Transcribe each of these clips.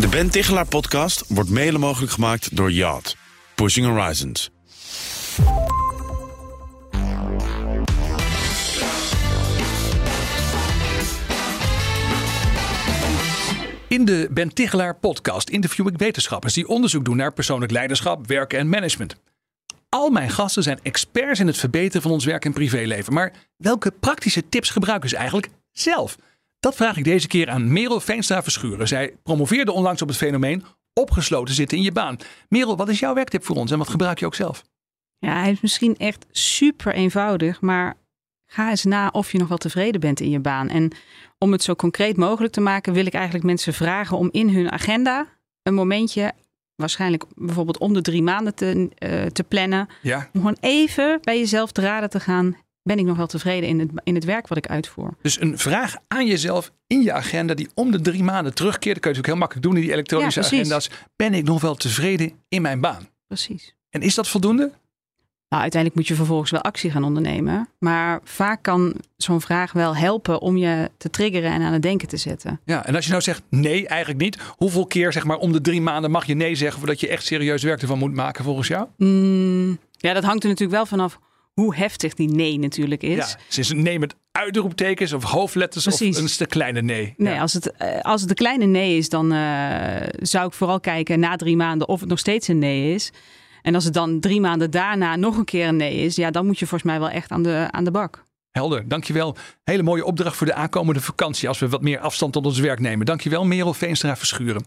De Ben Tichelaar podcast wordt mede mogelijk gemaakt door Yacht. Pushing Horizons. In de Ben Tichelaar podcast interview ik wetenschappers die onderzoek doen naar persoonlijk leiderschap, werken en management. Al mijn gasten zijn experts in het verbeteren van ons werk en privéleven. Maar welke praktische tips gebruiken ze eigenlijk zelf? Dat vraag ik deze keer aan Merel Veenstra Verschuren. Zij promoveerde onlangs op het fenomeen opgesloten zitten in je baan. Merel, wat is jouw werktip voor ons en wat gebruik je ook zelf? Ja, hij is misschien echt super eenvoudig, maar ga eens na of je nog wel tevreden bent in je baan. En om het zo concreet mogelijk te maken, wil ik eigenlijk mensen vragen om in hun agenda een momentje, waarschijnlijk bijvoorbeeld om de drie maanden te, uh, te plannen, Ja, om gewoon even bij jezelf te raden te gaan. Ben ik nog wel tevreden in het, in het werk wat ik uitvoer? dus een vraag aan jezelf in je agenda die om de drie maanden terugkeert. Dat kun je natuurlijk heel makkelijk doen in die elektronische Ja, agenda's. Ben ik nog wel tevreden in mijn baan? Precies. En is dat voldoende? Nou, uiteindelijk moet je vervolgens wel actie gaan ondernemen. Maar vaak kan zo'n vraag wel helpen om je te triggeren en aan het denken te zetten. Ja, en als je nou zegt nee, eigenlijk niet. Hoeveel keer zeg maar om de drie maanden mag je nee zeggen voordat je echt serieus werk ervan moet maken volgens jou? Mm, ja, dat hangt er natuurlijk wel vanaf hoe heftig die nee natuurlijk is. Ja, het is een nee met uitroeptekens of hoofdletters Precies. of een te kleine nee. Nee, Ja. als het, eh, als het een kleine nee is, dan eh, zou ik vooral kijken na drie maanden of het nog steeds een nee is. En als het dan drie maanden daarna nog een keer een nee is, ja, dan moet je volgens mij wel echt aan de, aan de bak. Helder, dankjewel. Hele mooie opdracht voor de aankomende vakantie als we wat meer afstand tot ons werk nemen. Dankjewel Merel Veenstra Verschuren.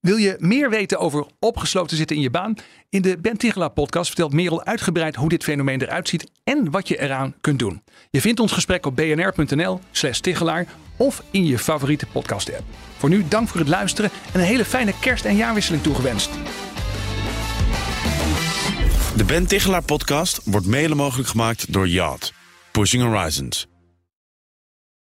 Wil je meer weten over opgesloten zitten in je baan? In de Ben Tichelaar podcast vertelt Merel uitgebreid hoe dit fenomeen eruit ziet en wat je eraan kunt doen. Je vindt ons gesprek op bnr.nl slash Tichelaar of in je favoriete podcast app. Voor nu dank voor het luisteren en een hele fijne kerst- en jaarwisseling toegewenst. De Ben Tichelaar podcast wordt mede mogelijk gemaakt door Yacht. Pushing Horizons.